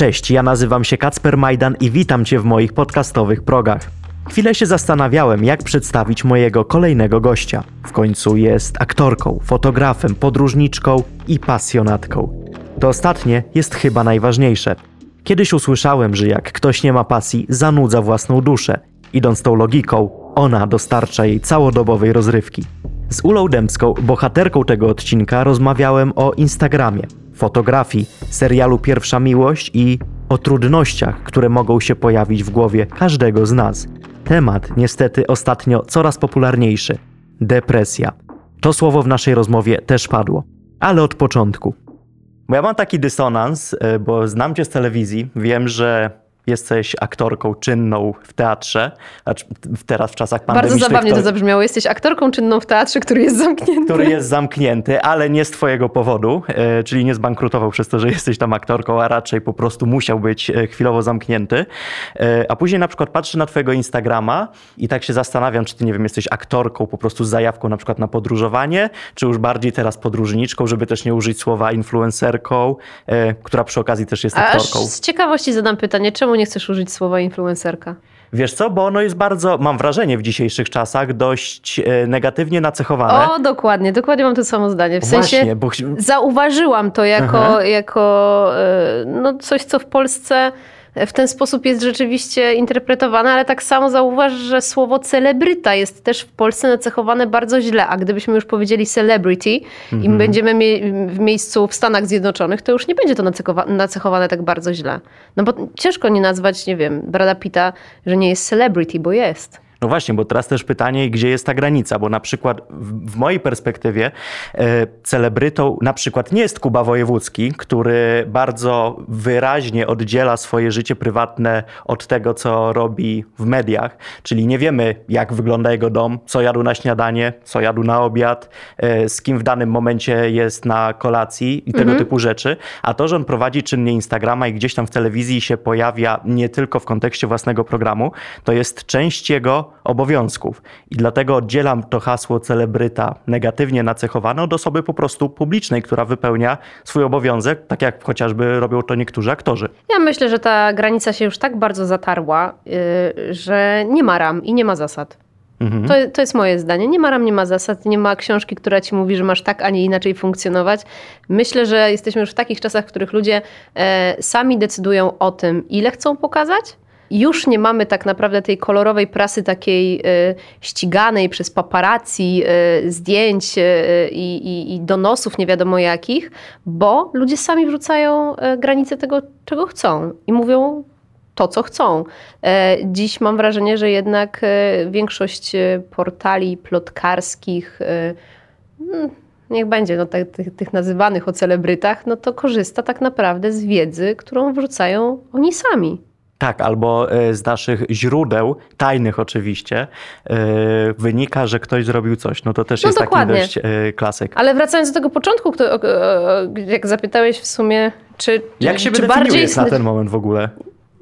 Cześć, ja nazywam się Kacper Majdan i witam Cię w moich podcastowych progach. Chwilę się zastanawiałem, jak przedstawić mojego kolejnego gościa. W końcu jest aktorką, fotografem, podróżniczką i pasjonatką. To ostatnie jest chyba najważniejsze. Kiedyś usłyszałem, że jak ktoś nie ma pasji, zanudza własną duszę. Idąc tą logiką, ona dostarcza jej całodobowej rozrywki. Z Ulą Dębską, bohaterką tego odcinka, rozmawiałem o Instagramie, fotografii, serialu Pierwsza Miłość i o trudnościach, które mogą się pojawić w głowie każdego z nas. Temat niestety ostatnio coraz popularniejszy depresja. To słowo w naszej rozmowie też padło, ale od początku. Bo ja mam taki dysonans, e, bo znam cię z telewizji, wiem, że jesteś aktorką czynną w teatrze, teraz w czasach pandemicznych. Bardzo zabawnie to, to zabrzmiało. Jesteś aktorką czynną w teatrze, który jest zamknięty. Który jest zamknięty, ale nie z twojego powodu, e, czyli nie zbankrutował przez to, że jesteś tam aktorką, a raczej po prostu musiał być e, chwilowo zamknięty. E, a później na przykład patrzę na twojego Instagrama i tak się zastanawiam, czy ty, nie wiem, jesteś aktorką po prostu z zajawką na przykład na podróżowanie, czy już bardziej teraz podróżniczką, żeby też nie użyć słowa influencerką, która przy okazji też jest aktorką. Aż z ciekawości zadam pytanie, czemu nie chcesz użyć słowa influencerka? Wiesz co, bo ono jest bardzo, mam wrażenie w dzisiejszych czasach, dość e, negatywnie nacechowane. O, dokładnie, dokładnie mam to samo zdanie. W Właśnie, sensie bo... zauważyłam to jako, jako e, no, coś, co w Polsce w ten sposób jest rzeczywiście interpretowane, ale tak samo zauważ, że słowo celebryta jest też w Polsce nacechowane bardzo źle, a gdybyśmy już powiedzieli celebrity mhm. i będziemy w miejscu w Stanach Zjednoczonych, to już nie będzie to nacechowane tak bardzo źle. No bo ciężko nie nazwać, nie wiem, Brada Pitta, że nie jest celebrity, bo jest. No właśnie, bo teraz też pytanie, gdzie jest ta granica, bo na przykład w, w mojej perspektywie e, celebrytą na przykład nie jest Kuba Wojewódzki, który bardzo wyraźnie oddziela swoje życie prywatne od tego, co robi w mediach, czyli nie wiemy, jak wygląda jego dom, co jadł na śniadanie, co jadł na obiad, e, z kim w danym momencie jest na kolacji i tego mhm. typu rzeczy, a to, że on prowadzi czynnie Instagrama i gdzieś tam w telewizji się pojawia nie tylko w kontekście własnego programu, to jest część jego obowiązków. I dlatego oddzielam to hasło celebryta negatywnie nacechowane od osoby po prostu publicznej, która wypełnia swój obowiązek, tak jak chociażby robią to niektórzy aktorzy. Ja myślę, że ta granica się już tak bardzo zatarła, yy, że nie ma ram i nie ma zasad. Mhm. To, to jest moje zdanie. Nie ma ram, nie ma zasad, nie ma książki, która ci mówi, że masz tak, a nie inaczej funkcjonować. Myślę, że jesteśmy już w takich czasach, w których ludzie e, sami decydują o tym, ile chcą pokazać, już nie mamy tak naprawdę tej kolorowej prasy takiej y, ściganej przez paparazzi y, zdjęć y, i, i, donosów nie wiadomo jakich, bo ludzie sami wrzucają granice tego, czego chcą i mówią to, co chcą. E, dziś mam wrażenie, że jednak większość portali plotkarskich, mm, niech będzie no, tych, tych nazywanych o celebrytach, no to korzysta tak naprawdę z wiedzy, którą wrzucają oni sami. Tak, albo e, z naszych źródeł, tajnych oczywiście, e, wynika, że ktoś zrobił coś. No to też no jest dokładnie. taki dość e, klasyk. Ale wracając do tego początku, jak zapytałeś w sumie, czy. Jak się czy bardziej na ten moment w ogóle?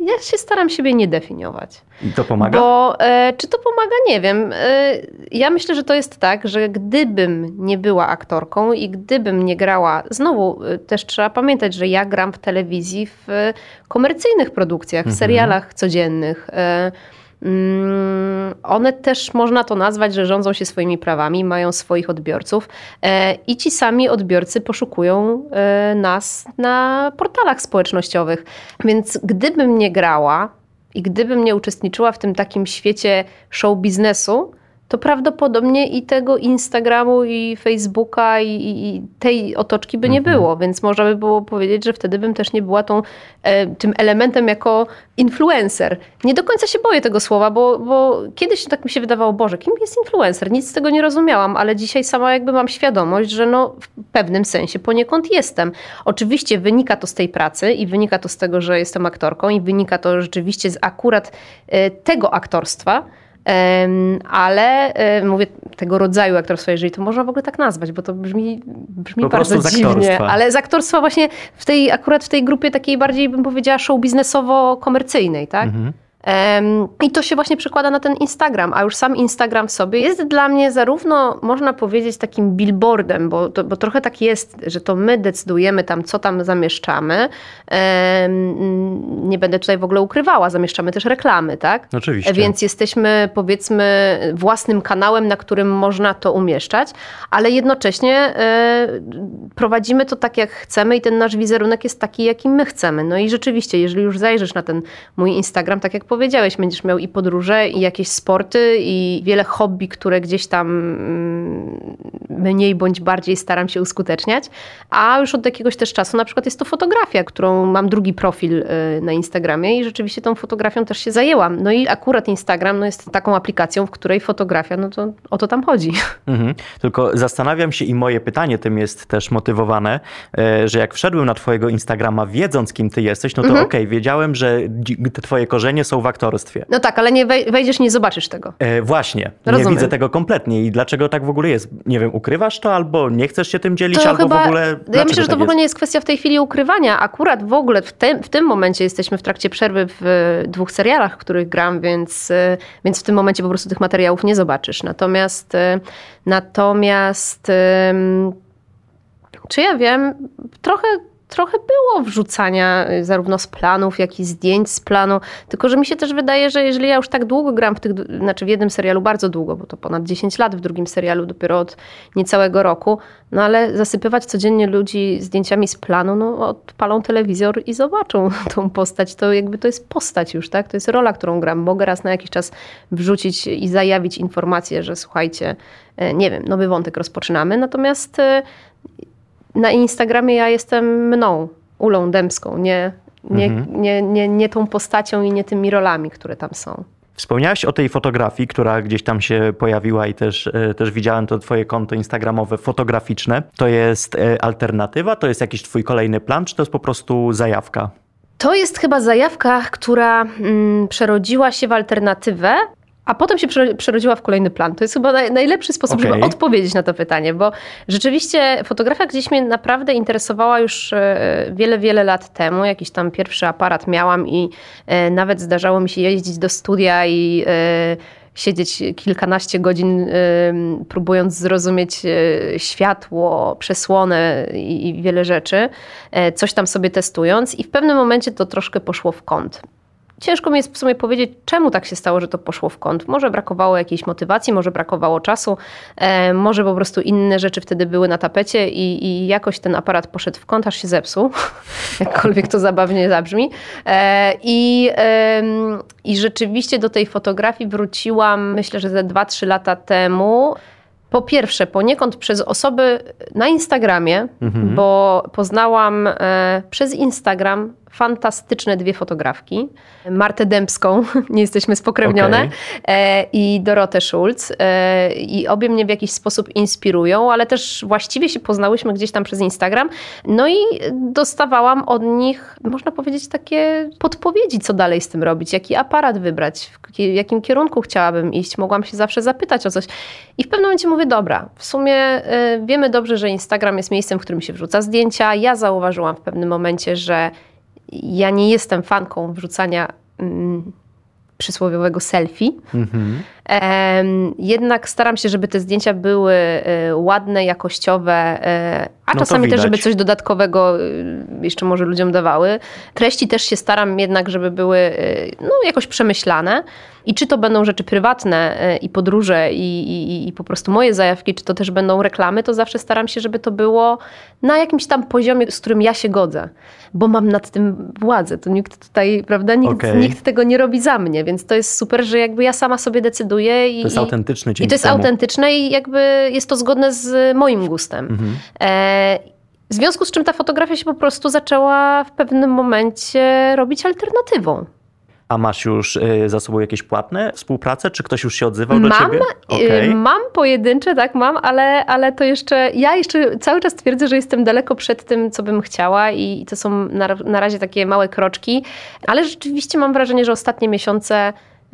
Ja się staram siebie nie definiować. I to pomaga? Bo e, czy to pomaga? Nie wiem. E, ja myślę, że to jest tak, że gdybym nie była aktorką i gdybym nie grała, znowu e, też trzeba pamiętać, że ja gram w telewizji w e, komercyjnych produkcjach, w mhm. serialach codziennych. E, one też można to nazwać, że rządzą się swoimi prawami, mają swoich odbiorców e, i ci sami odbiorcy poszukują e, nas na portalach społecznościowych. Więc gdybym nie grała i gdybym nie uczestniczyła w tym takim świecie show biznesu, to prawdopodobnie i tego Instagramu, i Facebooka, i, i tej otoczki by nie mhm. było. Więc można by było powiedzieć, że wtedy bym też nie była tą, e, tym elementem jako influencer. Nie do końca się boję tego słowa, bo, bo kiedyś tak mi się wydawało, Boże, kim jest influencer? Nic z tego nie rozumiałam, ale dzisiaj sama jakby mam świadomość, że no w pewnym sensie poniekąd jestem. Oczywiście wynika to z tej pracy i wynika to z tego, że jestem aktorką i wynika to rzeczywiście z akurat e, tego aktorstwa, ale mówię tego rodzaju aktorstwa, jeżeli to można w ogóle tak nazwać, bo to brzmi, brzmi po bardzo dziwnie, ale z aktorstwa właśnie w tej, akurat w tej grupie takiej bardziej bym powiedziała show biznesowo-komercyjnej, tak? Mhm. I to się właśnie przekłada na ten Instagram, a już sam Instagram w sobie jest dla mnie zarówno, można powiedzieć, takim billboardem, bo, to, bo trochę tak jest, że to my decydujemy tam, co tam zamieszczamy. Nie będę tutaj w ogóle ukrywała, zamieszczamy też reklamy, tak? Oczywiście. Więc jesteśmy, powiedzmy, własnym kanałem, na którym można to umieszczać, ale jednocześnie e, prowadzimy to tak, jak chcemy i ten nasz wizerunek jest taki, jaki my chcemy. No i rzeczywiście, jeżeli już zajrzysz na ten mój Instagram, tak jak powiedziałeś, będziesz miał i podróże, i jakieś sporty, i wiele hobby, które gdzieś tam mm, mniej bądź bardziej staram się uskuteczniać. A już od jakiegoś też czasu na przykład jest to fotografia, którą mam drugi profil y, na Instagramie i rzeczywiście tą fotografią też się zajęłam. No i akurat Instagram no jest taką aplikacją, w której fotografia, no to o to tam chodzi. Mhm. Tylko zastanawiam się i moje pytanie tym jest też motywowane, e, że jak wszedłem na twojego Instagrama wiedząc kim ty jesteś, no to mhm. okej, okay, wiedziałem, że te twoje korzenie są w aktorstwie. No tak, ale nie wejdziesz, nie zobaczysz tego. E, właśnie, Rozumiem. nie widzę tego kompletnie i dlaczego tak w ogóle jest? Nie wiem, ukrywasz to albo nie chcesz się tym dzielić, to albo chyba, w ogóle... Ja myślę, że to tak w ogóle nie jest kwestia w tej chwili ukrywania. Akurat w ogóle w, te, w tym momencie jesteśmy w trakcie przerwy w dwóch serialach, w których gram, więc, e, więc w tym momencie po prostu tych materiałów nie zobaczysz. Natomiast, e, natomiast czy ja wiem, trochę trochę było wrzucania y, zarówno z planów, jak i zdjęć z planu. Tylko, że mi się też wydaje, że jeżeli ja już tak długo gram w tych, znaczy w jednym serialu bardzo długo, bo to ponad 10 lat, w drugim serialu dopiero od niecałego roku, no ale zasypywać codziennie ludzi zdjęciami z planu, no odpalą telewizor i zobaczą tą postać. To jakby to jest postać już, tak? To jest rola, którą gram. Mogę raz na jakiś czas wrzucić i zajawić informację, że słuchajcie, e, nie wiem, nowy wątek rozpoczynamy, natomiast e, na Instagramie ja jestem mną, Ulą Dębską, nie, nie, mhm. nie, nie, nie tą postacią i nie tymi rolami, które tam są. Wspomniałaś o tej fotografii, która gdzieś tam się pojawiła i też, e, też widziałem to twoje konto instagramowe fotograficzne. To jest e, alternatywa? To jest jakiś twój kolejny plan, czy to jest po prostu zajawka? To jest chyba zajawka, która mm, przerodziła się w alternatywę, a potem się przerodziła w kolejny plan. To jest chyba najlepszy sposób, okay. żeby odpowiedzieć na to pytanie, bo rzeczywiście fotografia gdzieś mnie naprawdę interesowała już e, wiele, wiele lat temu. Jakiś tam pierwszy aparat miałam i e, nawet zdarzało mi się jeździć do studia i e, siedzieć kilkanaście godzin, próbując zrozumieć światło, przesłonę i wiele rzeczy, coś tam sobie testując, i w pewnym momencie to troszkę poszło w kąt. Ciężko mi jest w sumie powiedzieć, czemu tak się stało, że to poszło w kąt. Może brakowało jakiejś motywacji, może brakowało czasu, e, może po prostu inne rzeczy wtedy były na tapecie i, i jakoś ten aparat poszedł w kąt, aż się zepsuł. Jakkolwiek to zabawnie zabrzmi. E, I, e, I rzeczywiście do tej fotografii wróciłam, myślę, że ze 2-3 lata temu. Po pierwsze, poniekąd przez osoby na Instagramie, mhm. bo poznałam e, przez Instagram fantastyczne dwie fotografki. Martę Dębską, nie jesteśmy spokrewnione, okay. E, i Dorotę Schulz. E, I obie mnie w jakiś sposób inspirują, ale też właściwie się poznałyśmy gdzieś tam przez Instagram. No i dostawałam od nich, można powiedzieć, takie podpowiedzi, co dalej z tym robić, jaki aparat wybrać, w jakim kierunku chciałabym iść. Mogłam się zawsze zapytać o coś. I w pewnym momencie mówię, dobra, w sumie e, wiemy dobrze, że Instagram jest miejscem, w którym się wrzuca zdjęcia. Ja zauważyłam w pewnym momencie, że ja nie jestem fanką wrzucania mm, przysłowiowego selfie. Mhm. Jednak staram się, żeby te zdjęcia były e, ładne, jakościowe, e, a no czasami też, żeby coś dodatkowego e, jeszcze może ludziom dawały. Treści też się staram jednak, żeby były no, jakoś przemyślane. I czy to będą rzeczy prywatne i podróże i, i, i, po prostu moje zajawki, czy to też będą reklamy, to zawsze staram się, żeby to było na jakimś tam poziomie, z którym ja się godzę, bo mam nad tym władzę. To nikt tutaj, prawda, nikt, okay. nikt tego nie robi za mnie, więc to jest super, że jakby ja sama sobie decyduję, i, to jest autentyczne I to jest temu. autentyczne i jakby jest to zgodne z moim gustem. Mhm. E, w związku z czym ta fotografia się po prostu zaczęła w pewnym momencie robić alternatywą. A masz już y, za sobą jakieś płatne współprace? Czy ktoś już się odzywał do mam, ciebie? Y, okay. Mam pojedyncze, tak, mam, ale, ale to jeszcze, ja jeszcze cały czas twierdzę, że jestem daleko przed tym, co bym chciała i to są na, na razie takie małe kroczki, ale rzeczywiście mam wrażenie, że ostatnie miesiące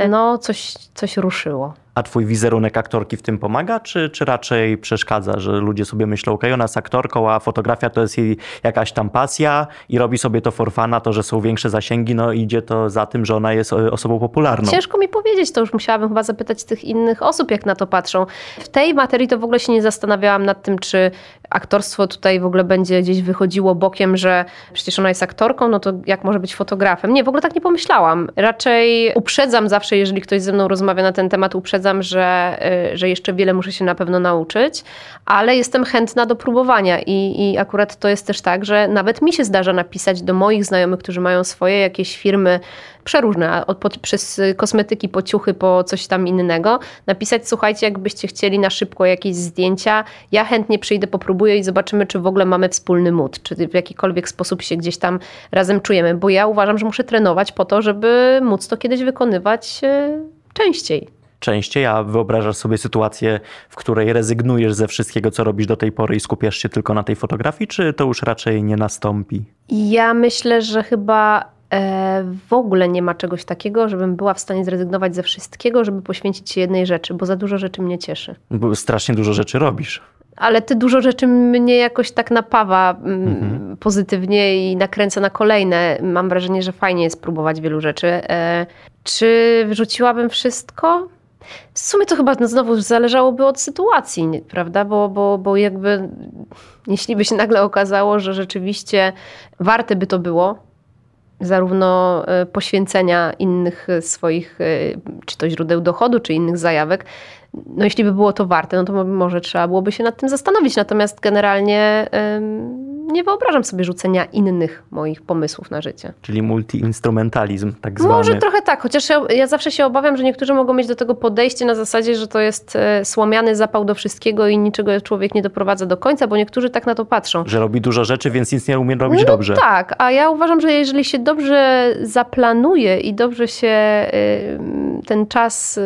no coś, coś ruszyło. A twój wizerunek aktorki w tym pomaga, czy, czy raczej przeszkadza, że ludzie sobie myślą, ok, ona jest aktorką, a fotografia to jest jej jakaś tam pasja i robi sobie to forfana, to, że są większe zasięgi, no idzie to za tym, że ona jest osobą popularną. Ciężko mi powiedzieć, to już musiałabym chyba zapytać tych innych osób, jak na to patrzą. W tej materii to w ogóle się nie zastanawiałam nad tym, czy aktorstwo tutaj w ogóle będzie gdzieś wychodziło bokiem, że przecież ona jest aktorką, no to jak może być fotografem? Nie, w ogóle tak nie pomyślałam. Raczej uprzedzam zawsze, jeżeli ktoś ze mną rozmawia na ten temat, uprzedzam, że, y, że jeszcze wiele muszę się na pewno nauczyć, ale jestem chętna do próbowania i, i akurat to jest też tak, że nawet mi się zdarza napisać do moich znajomych, którzy mają swoje jakieś firmy przeróżne, od, pod, przez kosmetyki, po ciuchy, po coś tam innego, napisać, słuchajcie, jakbyście chcieli na szybko jakieś zdjęcia, ja chętnie przyjdę, popróbuję i zobaczymy, czy w ogóle mamy wspólny mód, czy w jakikolwiek sposób się gdzieś tam razem czujemy, bo ja uważam, że muszę trenować po to, żeby móc to kiedyś wykonywać e, częściej częściej, a wyobrażasz sobie sytuację, w której rezygnujesz ze wszystkiego, co robisz do tej pory i skupiasz się tylko na tej fotografii, czy to już raczej nie nastąpi? Ja myślę, że chyba E, w ogóle nie ma czegoś takiego, żebym była w stanie zrezygnować ze wszystkiego, żeby poświęcić się jednej rzeczy, bo za dużo rzeczy mnie cieszy. Bo strasznie dużo rzeczy robisz. Ale ty dużo rzeczy mnie jakoś tak napawa mm, mhm. pozytywnie i nakręca na kolejne. Mam wrażenie, że fajnie jest próbować wielu rzeczy. E, czy wrzuciłabym wszystko? W sumie to chyba znowu zależałoby od sytuacji, prawda? Bo, bo, bo jakby jeśli by się nagle okazało, że rzeczywiście warte by to było, zarówno e, poświęcenia innych e, swoich, e, czy to źródeł dochodu, czy innych zajawek, no jeśli by było to warte, no to może trzeba byłoby się nad tym zastanowić. Natomiast generalnie nie wyobrażam sobie rzucenia innych moich pomysłów na życie. Czyli multiinstrumentalizm, tak zwany. Może trochę tak, chociaż ja, ja, zawsze się obawiam, że niektórzy mogą mieć do tego podejście na zasadzie, że to jest słomiany zapał do wszystkiego i niczego człowiek nie doprowadza do końca, bo niektórzy tak na to patrzą. Że robi dużo rzeczy, więc nic nie umie robić no, dobrze. Tak, a ja uważam, że jeżeli się dobrze zaplanuje i dobrze się ten czas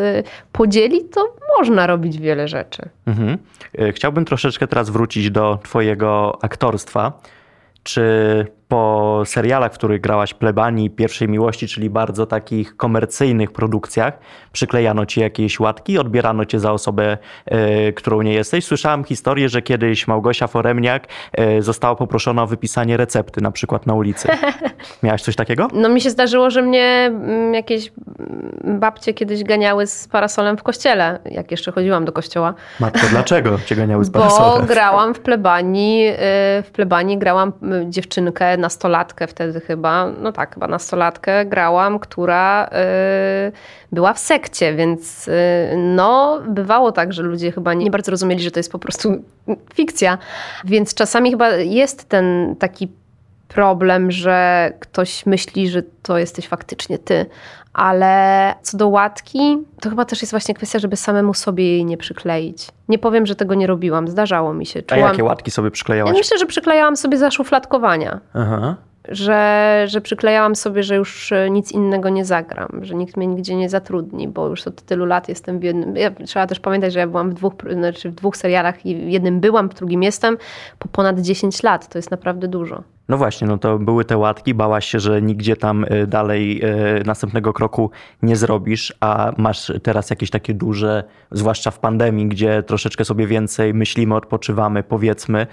podzieli, to można robić wiele rzeczy. Mhm. E, chciałbym troszeczkę teraz wrócić do Twojego aktorstwa. Czy po serialach, w których grałaś plebanii pierwszej miłości, czyli bardzo takich komercyjnych produkcjach, przyklejano ci jakieś łatki, odbierano cię za osobę, y, którą nie jesteś. Słyszałam historię, że kiedyś Małgosia Foremniak y, została poproszona o wypisanie recepty, na przykład na ulicy. Miałaś coś takiego? No mi się zdarzyło, że mnie mm, jakieś babcie kiedyś ganiały z parasolem w kościele, jak jeszcze chodziłam do kościoła. Matko, dlaczego cię ganiały z parasolem? Bo grałam w plebanii, y, w plebanii grałam dziewczynkę nastolatkę wtedy chyba, no tak, chyba nastolatkę grałam, która y, była w sekcie, więc y, no bywało tak, że ludzie chyba nie bardzo rozumieli, że to jest po prostu fikcja. Więc czasami chyba jest ten taki problem, że ktoś myśli, że to jesteś faktycznie ty. Ale co do łatki, to chyba też jest właśnie kwestia, żeby samemu sobie jej nie przykleić. Nie powiem, że tego nie robiłam, zdarzało mi się. Czułam... A jakie łatki sobie przyklejałaś? Ja myślę, że przyklejałam sobie zaszufladkowania. Aha że, że przyklejałam sobie, że już e, nic innego nie zagram, że nikt mnie nigdzie nie zatrudni, bo już od tylu lat jestem w jednym. Ja, trzeba też pamiętać, że ja byłam w dwóch, znaczy w dwóch serialach i w jednym byłam, w drugim jestem po ponad 10 lat. To jest naprawdę dużo. No właśnie, no to były te łatki, bałaś się, że nigdzie tam e, dalej e, następnego kroku nie zrobisz, a masz teraz jakieś takie duże, zwłaszcza w pandemii, gdzie troszeczkę sobie więcej myślimy, odpoczywamy, powiedzmy,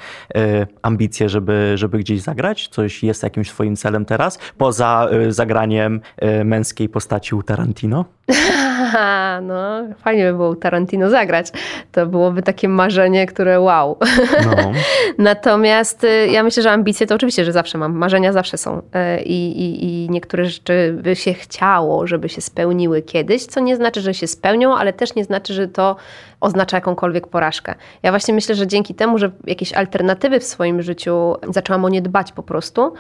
ambicje, żeby, żeby gdzieś zagrać? Coś jest jakimś swoim celem teraz, poza y, zagraniem y, męskiej postaci u Tarantino? no, fajnie by było u Tarantino zagrać. To byłoby takie marzenie, które wow. No. Natomiast y, ja myślę, że ambicje to oczywiście, że zawsze mam. Marzenia zawsze są. I, i, I niektóre rzeczy by się chciało, żeby się spełniły kiedyś, co nie znaczy, że się spełnią, ale też nie znaczy, że to oznacza jakąkolwiek porażkę. Ja właśnie myślę, że dzięki temu, że jakieś alternatywy w swoim życiu zaczęłam o nie dbać po prostu,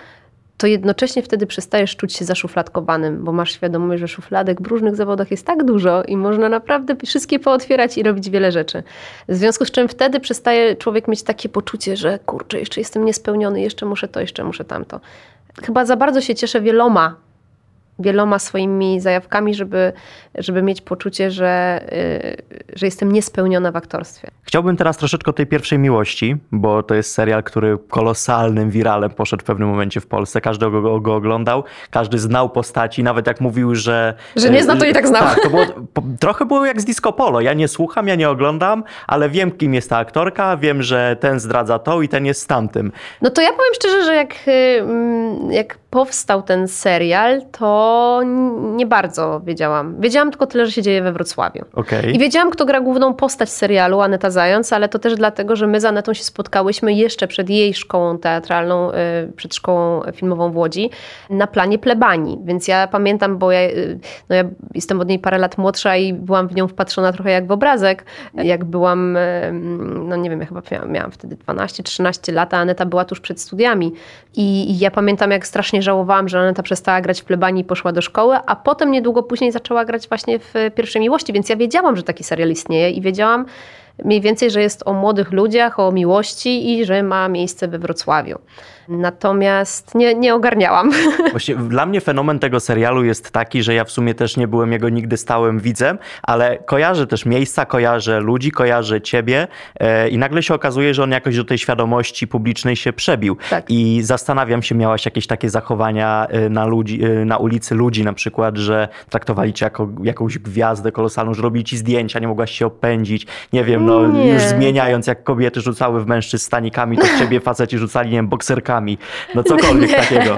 to jednocześnie wtedy przestajesz czuć się zaszufladkowanym, bo masz świadomość, że szufladek w różnych zawodach jest tak dużo i można naprawdę wszystkie pootwierać i robić wiele rzeczy. W związku z czym wtedy przestaje człowiek mieć takie poczucie, że kurczę, jeszcze jestem niespełniony, jeszcze muszę to, jeszcze muszę tamto. Chyba za bardzo się cieszę wieloma wieloma swoimi zajawkami, żeby, żeby mieć poczucie, że, yy, że jestem niespełniona w aktorstwie. Chciałbym teraz troszeczkę o tej pierwszej miłości, bo to jest serial, który kolosalnym wiralem poszedł w pewnym momencie w Polsce. Każdy go, go oglądał, każdy znał postaci, nawet jak mówił, że... Że nie zna, to i tak znał. Tak, to było, trochę było jak z Disco Polo. Ja nie słucham, ja nie oglądam, ale wiem, kim jest ta aktorka, wiem, że ten zdradza to i ten jest z tamtym. No to ja powiem szczerze, że jak, jak powstał ten serial, to nie bardzo wiedziałam. Wiedziałam tylko tyle, że się dzieje we Wrocławiu. Okay. I wiedziałam, kto gra główną postać serialu, Aneta Zając, ale to też dlatego, że my z Anetą się spotkałyśmy jeszcze przed jej szkołą teatralną, y, przed szkołą filmową w Łodzi, na planie plebanii. Więc ja pamiętam, bo ja, y, no ja jestem od niej parę lat młodsza i byłam w nią wpatrzona trochę jak w obrazek. Jak byłam, y, no nie wiem, ja chyba miałam, miałam wtedy 12-13 lat, a Aneta była tuż przed studiami. I, I ja pamiętam, jak strasznie żałowałam, że Aneta przestała grać w plebanii i poszła do szkoły, a potem niedługo później zaczęła grać właśnie w Pierwszej Miłości, więc ja wiedziałam, że taki serial istnieje i wiedziałam mniej więcej, że jest o młodych ludziach, o miłości i że ma miejsce we Wrocławiu. Natomiast nie, nie ogarniałam. Właśnie dla mnie fenomen tego serialu jest taki, że ja w sumie też nie byłem jego nigdy stałym widzem, ale kojarzę też miejsca, kojarzę ludzi, kojarzę ciebie e, i nagle się okazuje, że on jakoś do tej świadomości publicznej się przebił. Tak. I zastanawiam się, miałaś jakieś takie zachowania e, na, ludzi, e, na ulicy ludzi na przykład, że traktowali cię jako jakąś gwiazdę kolosalną, że robili ci zdjęcia, nie mogłaś się opędzić. Nie wiem, no Nie. już zmieniając, jak kobiety rzucały w mężczyzn stanikami, to z ciebie faceci rzucali, nie wiem, bokserkami no cokolwiek nie. takiego.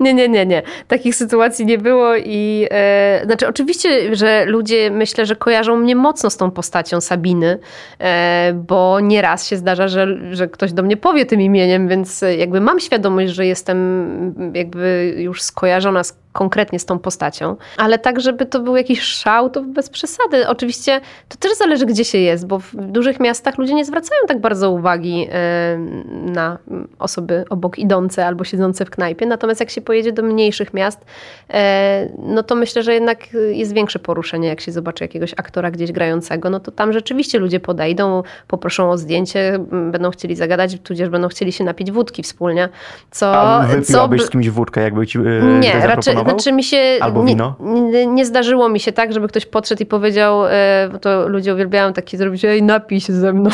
Nie, nie, nie, nie. Takich sytuacji nie było i e, znaczy oczywiście, że ludzie myślę, że kojarzą mnie mocno z tą postacią Sabiny, e, bo nieraz się zdarza, że, że ktoś do mnie powie tym imieniem, więc jakby mam świadomość, że jestem jakby już skojarzona z konkretnie z tą postacią, ale tak, żeby to był jakiś szał, to bez przesady. Oczywiście to też zależy, gdzie się jest, bo w dużych miastach ludzie nie zwracają tak bardzo uwagi e, na osoby obok idące albo siedzące w knajpie, natomiast jak się pojedzie do mniejszych miast, e, no to myślę, że jednak jest większe poruszenie, jak się zobaczy jakiegoś aktora gdzieś grającego, no to tam rzeczywiście ludzie podejdą, poproszą o zdjęcie, będą chcieli zagadać, tudzież będą chcieli się napić wódki wspólnie, co... A wypiłabyś co, z kimś wódkę, jakby ci yy, Nie, raczej, znaczy mi się... Albo nie, wino? Nie, nie, zdarzyło mi się tak, żeby ktoś podszedł i powiedział, e, bo to ludzie uwielbiają takie zrobić, ej napij się ze mną.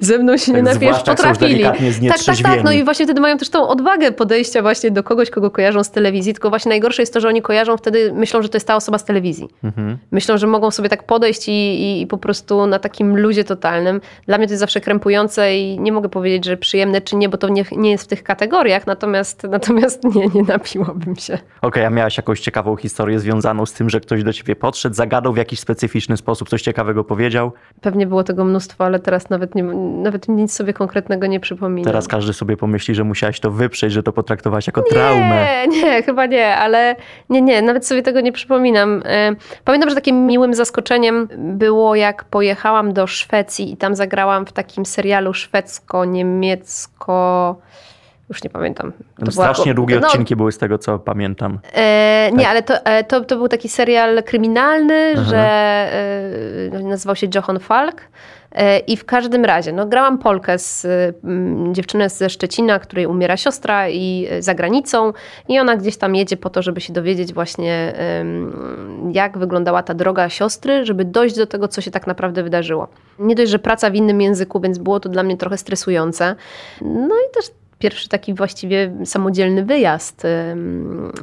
Ze mną się tak, nie napijesz, potrafili. Tak, tak, tak. No i właśnie wtedy mają też tą odwagę podejścia właśnie do kogoś, kogo kojarzą z telewizji. Tylko właśnie najgorsze jest to, że oni kojarzą wtedy, myślą, że to jest ta osoba z telewizji. Mhm. Myślą, że mogą sobie tak podejść i, i, i, po prostu na takim luzie totalnym. Dla mnie to jest zawsze krępujące i nie mogę powiedzieć, że przyjemne czy nie, bo to nie, nie jest w tych kategoriach, natomiast, natomiast nie, nie napiłabym się. Okej, okay, a miałaś jakąś ciekawą historię związaną z tym, że ktoś do ciebie podszedł, zagadał w jakiś specyficzny sposób, coś ciekawego powiedział? Pewnie było tego mnóstwo, ale teraz nawet, nie, nawet nic sobie konkretnego nie przypominam. Teraz każdy sobie pomyśli, że musiałaś to wyprzeć, że to potraktowałaś jako nie, traumę. Nie, nie, chyba nie, ale nie, nie, nawet sobie tego nie przypominam. Pamiętam, że takim miłym zaskoczeniem było, jak pojechałam do Szwecji i tam zagrałam w takim serialu szwedzko-niemiecko już nie pamiętam. To Strasznie była... długie no, odcinki były z tego, co pamiętam. E, nie, tak. ale to, to, to, był taki serial kryminalny, Aha. że e, nazywał się Johan Falk. E, I w każdym razie, no, grałam Polkę z m, dziewczynę ze Szczecina, której umiera siostra i e, za granicą i ona gdzieś tam jedzie po to, żeby się dowiedzieć właśnie jak wyglądała ta droga siostry, żeby dojść do tego, co się tak naprawdę wydarzyło. Nie dość, że praca w innym języku, więc było to dla mnie trochę stresujące. No i też pierwszy taki właściwie samodzielny wyjazd,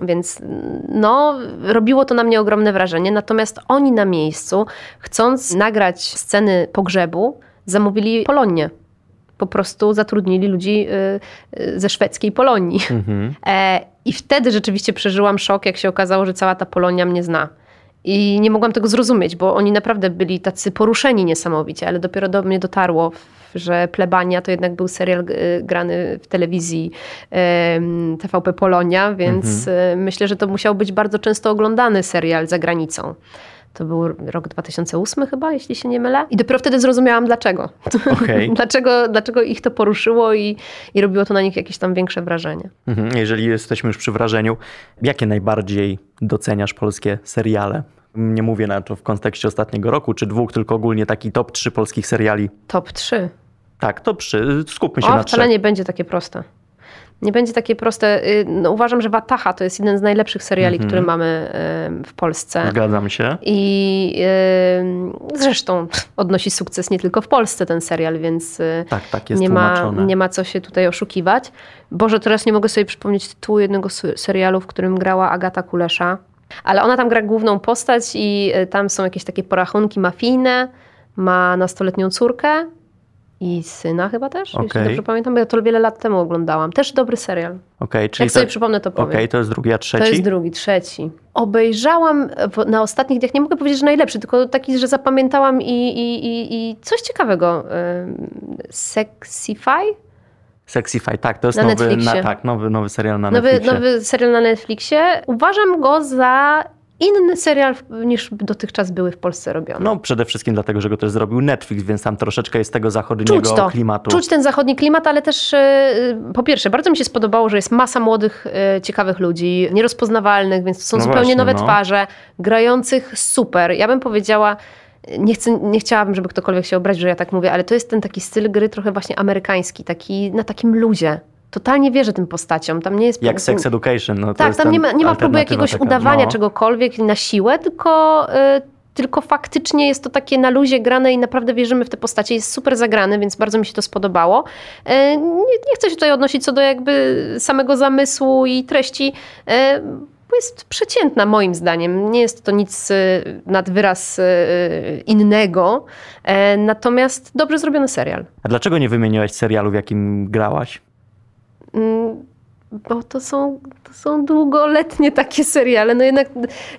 więc no, robiło to na mnie ogromne wrażenie. Natomiast oni na miejscu, chcąc nagrać sceny pogrzebu, zamówili Polonię. Po prostu zatrudnili ludzi y, y, ze szwedzkiej Polonii. Mhm. E, I wtedy rzeczywiście przeżyłam szok, jak się okazało, że cała ta Polonia mnie zna. I nie mogłam tego zrozumieć, bo oni naprawdę byli tacy poruszeni niesamowicie, ale dopiero do mnie dotarło że Plebania to jednak był serial grany w telewizji TVP Polonia, więc mhm. myślę, że to musiał być bardzo często oglądany serial za granicą. To był rok 2008 chyba, jeśli się nie mylę. I dopiero wtedy zrozumiałam dlaczego. Okay. dlaczego, dlaczego ich to poruszyło i, i robiło to na nich jakieś tam większe wrażenie. Mhm. Jeżeli jesteśmy już przy wrażeniu, jakie najbardziej doceniasz polskie seriale? Nie mówię na to w kontekście ostatniego roku czy dwóch, tylko ogólnie taki top 3 polskich seriali. Top 3. Tak, to przy, skupmy się o, na wcale trzech. nie będzie takie proste. nie będzie takie proste. Y, no, uważam, że Wataha to jest jeden z najlepszych seriali, Mhm. który mamy y, w Polsce. Zgadzam się. I y, zresztą odnosi sukces nie tylko w Polsce ten serial, więc y, Tak, tak jest nie, ma, nie ma co się tutaj oszukiwać. Boże, teraz nie mogę sobie przypomnieć tytułu jednego se- serialu, w którym grała Agata Kulesza. Ale ona tam gra główną postać i tam są jakieś takie porachunki mafijne. Ma nastoletnią córkę i syna chyba też, jeśli Okej. dobrze pamiętam, bo ja to wiele lat temu oglądałam. Też dobry serial. Okej, czyli Jak sobie to, przypomnę, to powiem. okej, to jest drugi, a trzeci? To jest drugi, trzeci. Obejrzałam na ostatnich dniach, nie mogę powiedzieć, że najlepszy, tylko taki, że zapamiętałam i, i, i, i coś ciekawego. Sexify? Sexify, tak, to jest Na nowy, na, tak, nowy, nowy serial na Nowy, Netflixie. nowy serial na Netflixie. Uważam go za inny serial niż dotychczas były w Polsce robione. No przede wszystkim dlatego, że go też zrobił Netflix, więc tam troszeczkę jest tego zachodniego Czuć to. klimatu. Czuć ten zachodni klimat, ale też e, po pierwsze, bardzo mi się spodobało, że jest masa młodych, e, ciekawych ludzi, nierozpoznawalnych, więc to są No zupełnie właśnie, nowe no. twarze, grających super. Ja bym powiedziała, nie, chcę, nie chciałabym, żeby ktokolwiek się obraził, że ja tak mówię, ale to jest ten taki styl gry trochę właśnie amerykański, taki na takim luzie. Totalnie wierzę tym postaciom. Tam nie jest Jak Sex Education. No, tak, tam nie ma, nie ma próby jakiegoś taka, udawania no. czegokolwiek na siłę, tylko, y, tylko faktycznie jest to takie na luzie grane i naprawdę wierzymy w te postacie. Jest super zagrany, więc bardzo mi się to spodobało. Y, nie, nie chcę się tutaj odnosić co do jakby samego zamysłu i treści, y, bo jest przeciętna moim zdaniem. Nie jest to nic nad wyraz innego, natomiast dobrze zrobiony serial. A dlaczego nie wymieniłaś serialu, w jakim grałaś? Mm, Bo to są, to są długoletnie takie seriale. No jednak,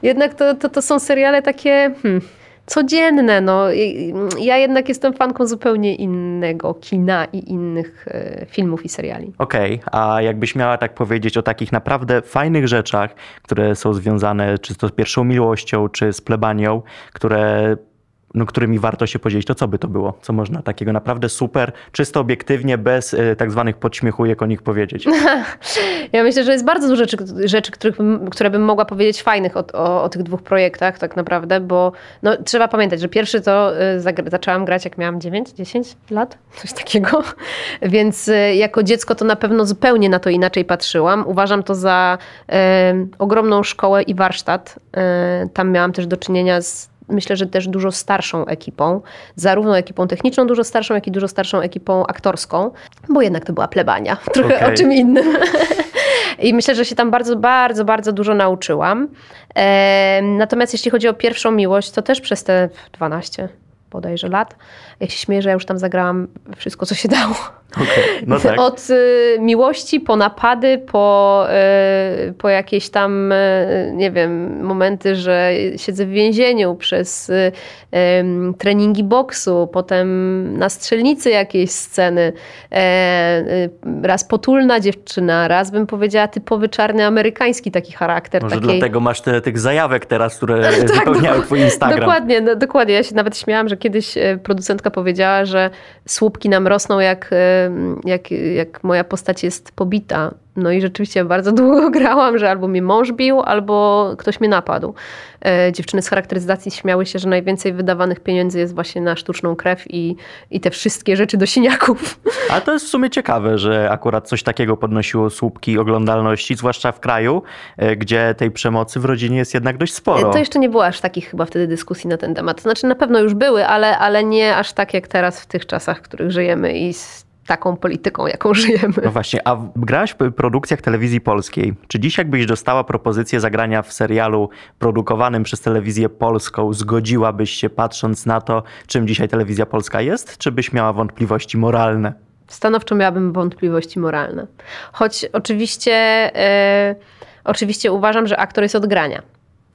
jednak to, to, to są seriale takie hmm, codzienne. No. Ja jednak jestem fanką zupełnie innego kina i innych e, filmów i seriali. Okej, a jakbyś miała tak powiedzieć o takich naprawdę fajnych rzeczach, które są związane czy to z pierwszą miłością, czy z plebanią, które, no, którymi warto się podzielić, to co by to było? Co można takiego naprawdę super, czysto obiektywnie, bez y, tak zwanych podśmiechujek o nich powiedzieć? Ja myślę, że jest bardzo dużo rzeczy, rzeczy których które bym mogła powiedzieć fajnych o, o, o tych dwóch projektach tak naprawdę, bo no, trzeba pamiętać, że pierwszy to y, zaczęłam grać jak miałam 9-10 lat, coś takiego, więc y, jako dziecko to na pewno zupełnie na to inaczej patrzyłam. Uważam to za ogromną szkołę i warsztat. Tam miałam też do czynienia z myślę, że też dużo starszą ekipą, zarówno ekipą techniczną dużo starszą, jak i dużo starszą ekipą aktorską, bo jednak to była plebania, trochę Okej. o czym innym. I myślę, że się tam bardzo, bardzo, bardzo dużo nauczyłam. Natomiast jeśli chodzi o pierwszą miłość, to też przez te 12 bodajże lat. Ja się śmieję, że ja już tam zagrałam wszystko, co się dało. Okej, No tak. Od y, miłości po napady, po, y, po jakieś tam, y, nie wiem, momenty, że siedzę w więzieniu przez y, treningi boksu, potem na strzelnicy jakieś sceny, e, y, raz potulna dziewczyna, raz bym powiedziała typowy czarny amerykański taki charakter. Może takiej... dlatego masz te, tych zajawek teraz, które wypełniały twój Instagram. Dokładnie, no, dokładnie. Ja się nawet śmiałam, że kiedyś e, producentka powiedziała, że słupki nam rosną jak, e, jak, jak moja postać jest pobita. No i rzeczywiście bardzo długo grałam, że albo mnie mąż bił, albo ktoś mnie napadł. E, Dziewczyny z charakteryzacji śmiały się, że najwięcej wydawanych pieniędzy jest właśnie na sztuczną krew i, i te wszystkie rzeczy do siniaków. Ale to jest w sumie ciekawe, że akurat coś takiego podnosiło słupki oglądalności, zwłaszcza w kraju, e, gdzie tej przemocy w rodzinie jest jednak dość sporo. To jeszcze nie było aż takich chyba wtedy dyskusji na ten temat. To znaczy na pewno już były, ale, ale nie aż tak jak teraz w tych czasach, w których żyjemy i z taką polityką, jaką żyjemy. No właśnie, a grałaś w produkcjach telewizji polskiej. Czy dziś jakbyś dostała propozycję zagrania w serialu produkowanym przez telewizję polską, zgodziłabyś się patrząc na to, czym dzisiaj telewizja polska jest, czy byś miała wątpliwości moralne? Stanowczo miałabym wątpliwości moralne. Choć oczywiście, e, oczywiście uważam, że aktor jest od grania.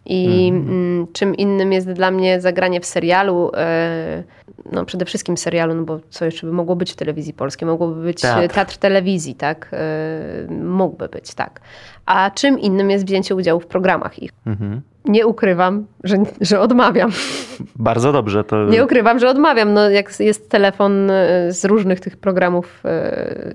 I mm, czym innym jest dla mnie zagranie w serialu, e, no przede wszystkim serialu, no bo co jeszcze by mogło być w telewizji polskiej? Mogłoby być Teatr. teatr, teatr telewizji, tak? E, mógłby być, tak. A czym innym jest wzięcie udziału w programach ich. Mhm. Nie ukrywam, że, że odmawiam. Bardzo dobrze, to Nie ukrywam, że odmawiam. No, jak jest telefon e, z różnych tych programów e,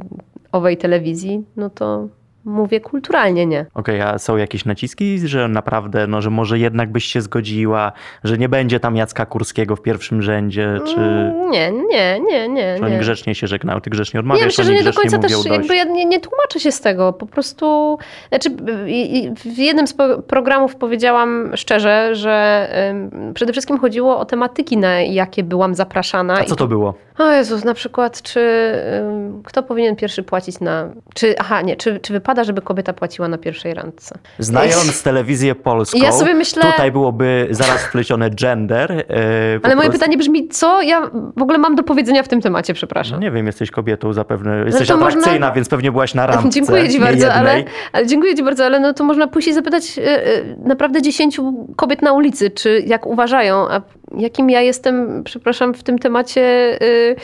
owej telewizji, no to mówię kulturalnie nie. Okej, okay, a są jakieś naciski, że naprawdę, no, że może jednak byś się zgodziła, że nie będzie tam Jacka Kurskiego w pierwszym rzędzie, czy... Mm, nie, nie, nie, nie. Czy oni grzecznie się żegnają, ty grzecznie odmawiasz, ja myślę, że nie do końca też jakby ja nie, nie tłumaczę się z tego, po prostu, znaczy w jednym z programów powiedziałam szczerze, że przede wszystkim chodziło o tematyki, na jakie byłam zapraszana. A co to było? O Jezus, na przykład, czy kto powinien pierwszy płacić na. Czy, aha, nie, czy, czy wypada, żeby kobieta płaciła na pierwszej randce? Znając telewizję polską, ja sobie myślę, tutaj byłoby zaraz wplecione gender. Yy, ale prostu... moje pytanie brzmi, co ja w ogóle mam do powiedzenia w tym temacie, przepraszam. No nie wiem, jesteś kobietą zapewne, jesteś atrakcyjna, można... więc pewnie byłaś na randce. Dziękuję ci bardzo, ale, ale, dziękuję ci bardzo, ale no to można pójść i zapytać yy, naprawdę dziesięciu kobiet na ulicy, czy jak uważają, a jakim ja jestem, przepraszam, w tym temacie yy,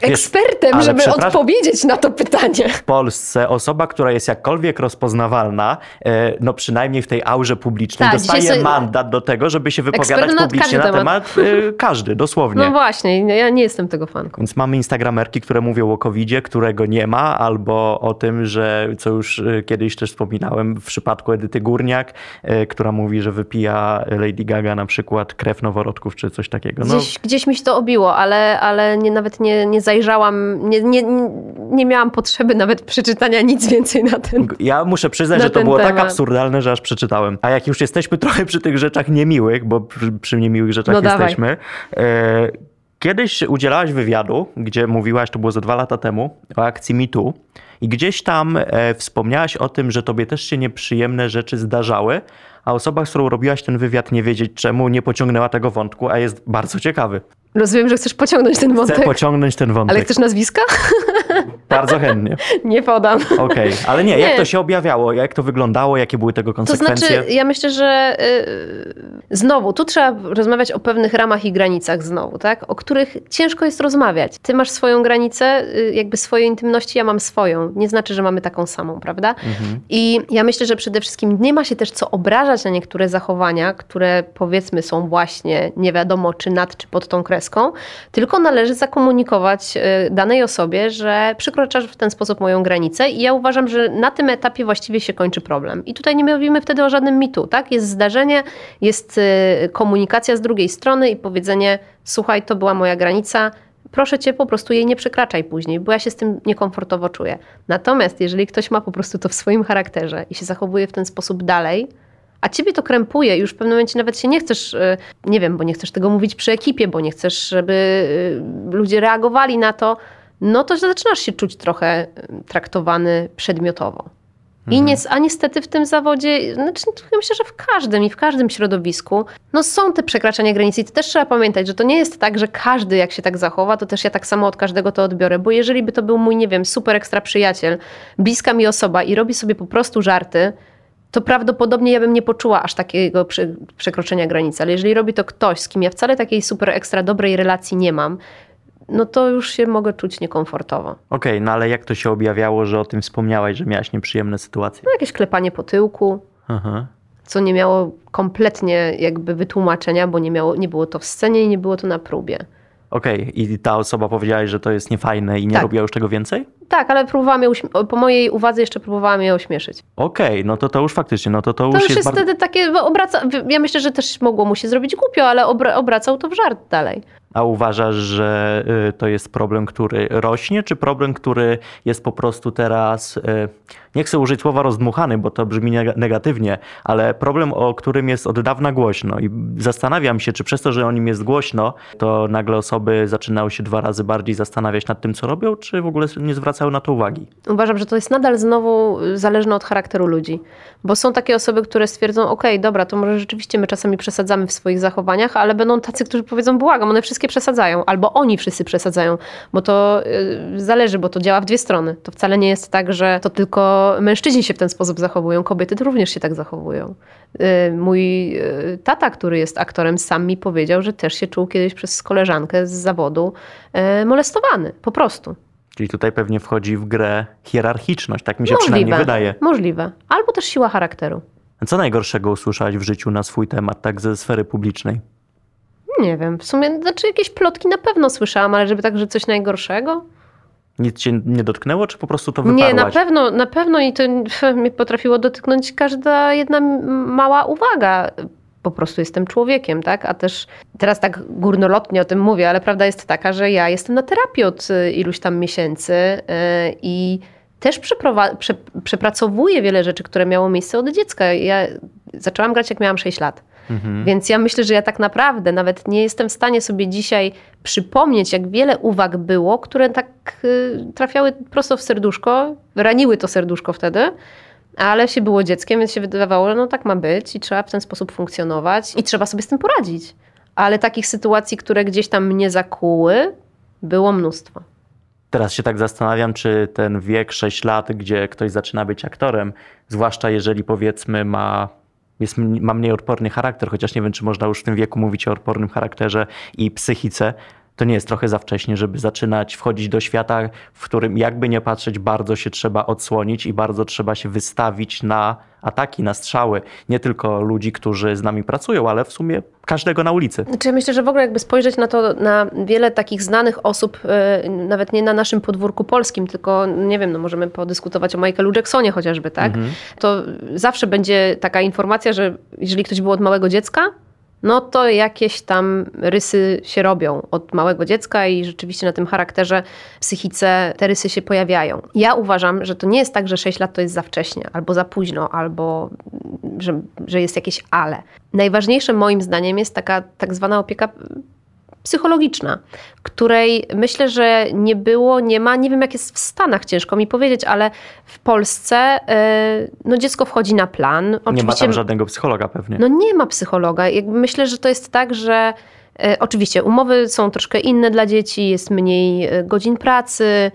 ekspertem, Wiesz, żeby odpowiedzieć na to pytanie. W Polsce osoba, która jest jakkolwiek rozpoznawalna, e, no przynajmniej w tej aurze publicznej, tak, dostaje sobie... mandat do tego, żeby się wypowiadać publicznie na temat, temat e, każdy, dosłownie. No właśnie, ja nie jestem tego fanką. Więc mamy instagramerki, które mówią o covid którego nie ma, albo o tym, że co już e, kiedyś też wspominałem w przypadku Edyty Górniak, która mówi, że wypija Lady Gaga na przykład krew noworodków, czy coś takiego. No. Gdzieś, gdzieś mi się to obiło, ale, ale nie, nawet nie, nie zajrzałam, nie, nie, nie miałam potrzeby nawet przeczytania nic więcej na ten Ja muszę przyznać, że to było tak temat. tak absurdalne, że aż przeczytałem. A jak już jesteśmy trochę przy tych rzeczach niemiłych, bo przy, przy niemiłych rzeczach no jesteśmy. E, kiedyś udzielałaś wywiadu, gdzie mówiłaś, to było ze dwa lata temu, o akcji MeToo. I gdzieś tam e, wspomniałaś o tym, że tobie też się nieprzyjemne rzeczy zdarzały, a osoba, z którą robiłaś ten wywiad, nie wiedzieć czemu, nie pociągnęła tego wątku, a jest bardzo ciekawy. Rozumiem, że chcesz pociągnąć ten wątek. Chcę pociągnąć ten wątek. Ale chcesz nazwiska? Bardzo chętnie. Nie podam. Okej, okay. ale nie, nie, jak to się objawiało, jak to wyglądało, jakie były tego konsekwencje? To znaczy, ja myślę, że yy, znowu, tu trzeba rozmawiać o pewnych ramach i granicach znowu, tak? O których ciężko jest rozmawiać. Ty masz swoją granicę, yy, jakby swojej intymności, ja mam swoją. Nie znaczy, że mamy taką samą, prawda? Mhm. I ja myślę, że przede wszystkim nie ma się też co obrażać na niektóre zachowania, które powiedzmy są właśnie nie wiadomo czy nad, czy pod tą tylko należy zakomunikować yy, danej osobie, że przekraczasz w ten sposób moją granicę i ja uważam, że na tym etapie właściwie się kończy problem. I tutaj nie mówimy wtedy o żadnym mitu, tak? Jest zdarzenie, jest y, komunikacja z drugiej strony i powiedzenie, słuchaj, to była moja granica, proszę cię, po prostu jej nie przekraczaj później, bo ja się z tym niekomfortowo czuję. Natomiast jeżeli ktoś ma po prostu to w swoim charakterze i się zachowuje w ten sposób dalej, a ciebie to krępuje, już w pewnym momencie nawet się nie chcesz, y, nie wiem, bo nie chcesz tego mówić przy ekipie, bo nie chcesz, żeby y, ludzie reagowali na to, no to zaczynasz się czuć trochę traktowany przedmiotowo. I mhm. nie, a niestety w tym zawodzie, znaczy myślę, że w każdym i w każdym środowisku, no są te przekraczania granicy. I to też trzeba pamiętać, że to nie jest tak, że każdy jak się tak zachowa, to też ja tak samo od każdego to odbiorę. Bo jeżeli by to był mój, nie wiem, super ekstra przyjaciel, bliska mi osoba i robi sobie po prostu żarty, to prawdopodobnie ja bym nie poczuła aż takiego przekroczenia granicy. Ale jeżeli robi to ktoś, z kim ja wcale takiej super ekstra dobrej relacji nie mam, no to już się mogę czuć niekomfortowo. Okej, okay, no ale jak to się objawiało, że o tym wspomniałaś, że miałaś nieprzyjemne sytuacje? No jakieś klepanie po tyłku, Aha. co nie miało kompletnie jakby wytłumaczenia, bo nie, miało, nie było to w scenie i nie było to na próbie. Okej, okay. i ta osoba powiedziała, że to jest niefajne i nie tak. robiła już tego więcej? Tak, ale próbowałam je po mojej uwadze jeszcze próbowałam je ośmieszyć. Okej, okay, no to to już faktycznie, no to to, to już, już jest, jest wtedy takie, obraca, ja myślę, że też mogło mu się zrobić głupio, ale obra, obracał to w żart dalej. A uważasz, że y, to jest problem, który rośnie, czy problem, który jest po prostu teraz, y, nie chcę użyć słowa rozdmuchany, bo to brzmi negatywnie, ale problem, o którym jest od dawna głośno i zastanawiam się, czy przez to, że o nim jest głośno, to nagle osoby zaczynały się dwa razy bardziej zastanawiać nad tym, co robią, czy w ogóle nie zwracały na to uwagi? Uważam, że to jest nadal znowu zależne od charakteru ludzi, bo są takie osoby, które stwierdzą, ok, dobra, to może rzeczywiście my czasami przesadzamy w swoich zachowaniach, ale będą tacy, którzy powiedzą, błagam, one wszystkie przesadzają, albo oni wszyscy przesadzają, bo to yy, zależy, bo to działa w dwie strony. To wcale nie jest tak, że to tylko mężczyźni się w ten sposób zachowują, kobiety również się tak zachowują. Yy, mój yy, tata, który jest aktorem, sam mi powiedział, że też się czuł kiedyś przez koleżankę z zawodu y, molestowany, po prostu. Czyli tutaj pewnie wchodzi w grę hierarchiczność, tak mi się możliwe, przynajmniej wydaje. Możliwe. Albo też siła charakteru. Co najgorszego usłyszałeś w życiu na swój temat, tak ze sfery publicznej? Nie wiem, w sumie, znaczy jakieś plotki na pewno słyszałam, ale żeby tak, że coś najgorszego? Nic cię nie dotknęło, czy po prostu to wyparłaś? Nie, na pewno, na pewno i to mnie potrafiło dotknąć każda jedna mała uwaga po prostu jestem człowiekiem, tak? A też teraz tak górnolotnie o tym mówię, ale prawda jest taka, że ja jestem na terapii od y, iluś tam miesięcy y, i też prze przepracowuję wiele rzeczy, które miało miejsce od dziecka. Ja zaczęłam grać, jak miałam 6 lat. Mhm. Więc ja myślę, że ja tak naprawdę nawet nie jestem w stanie sobie dzisiaj przypomnieć, jak wiele uwag było, które tak y, trafiały prosto w serduszko, raniły to serduszko wtedy ale się było dzieckiem, więc się wydawało, że no tak ma być i trzeba w ten sposób funkcjonować i trzeba sobie z tym poradzić. Ale takich sytuacji, które gdzieś tam mnie zakuły, było mnóstwo. Teraz się tak zastanawiam, czy ten wiek 6 lat, gdzie ktoś zaczyna być aktorem, zwłaszcza jeżeli powiedzmy ma, jest, ma mniej odporny charakter, chociaż nie wiem, czy można już w tym wieku mówić o odpornym charakterze i psychice, to nie jest trochę za wcześnie, żeby zaczynać wchodzić do świata, w którym jakby nie patrzeć, bardzo się trzeba odsłonić i bardzo trzeba się wystawić na ataki, na strzały. Nie tylko ludzi, którzy z nami pracują, ale w sumie każdego na ulicy. Znaczy, myślę, że w ogóle jakby spojrzeć na to, na wiele takich znanych osób, e, nawet nie na naszym podwórku polskim, tylko nie wiem, no możemy podyskutować o Michaelu Jacksonie chociażby, tak? Mhm. To zawsze będzie taka informacja, że jeżeli ktoś był od małego dziecka, no to jakieś tam rysy się robią od małego dziecka i rzeczywiście na tym charakterze, psychice te rysy się pojawiają. Ja uważam, że to nie jest tak, że 6 lat to jest za wcześnie, albo za późno, albo że, że jest jakieś ale. Najważniejsze moim zdaniem jest taka tak zwana opieka psychologiczna, której myślę, że nie było, nie ma, nie wiem jak jest w Stanach, ciężko mi powiedzieć, ale w Polsce e, no dziecko wchodzi na plan. Oczywiście, nie ma tam żadnego psychologa pewnie. No nie ma psychologa. Myślę, że to jest tak, że E, oczywiście umowy są troszkę inne dla dzieci, jest mniej e, godzin pracy,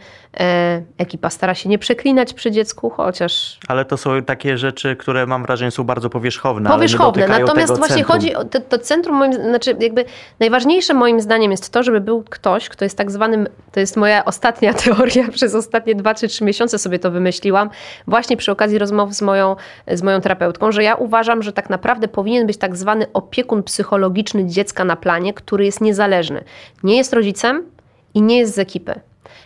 ekipa stara się nie przeklinać przy dziecku, chociaż. Ale to są takie rzeczy, które mam wrażenie są bardzo powierzchowne. Powierzchowne, natomiast właśnie centrum. chodzi o to, to, centrum, moim, znaczy jakby najważniejsze moim zdaniem jest to, żeby był ktoś, kto jest tak zwanym, to jest moja ostatnia teoria, przez ostatnie 2 czy 3 miesiące sobie to wymyśliłam, właśnie przy okazji rozmów z moją, z moją terapeutką, że ja uważam, że tak naprawdę powinien być tak zwany opiekun psychologiczny dziecka na planie który jest niezależny. Nie jest rodzicem i nie jest z ekipy.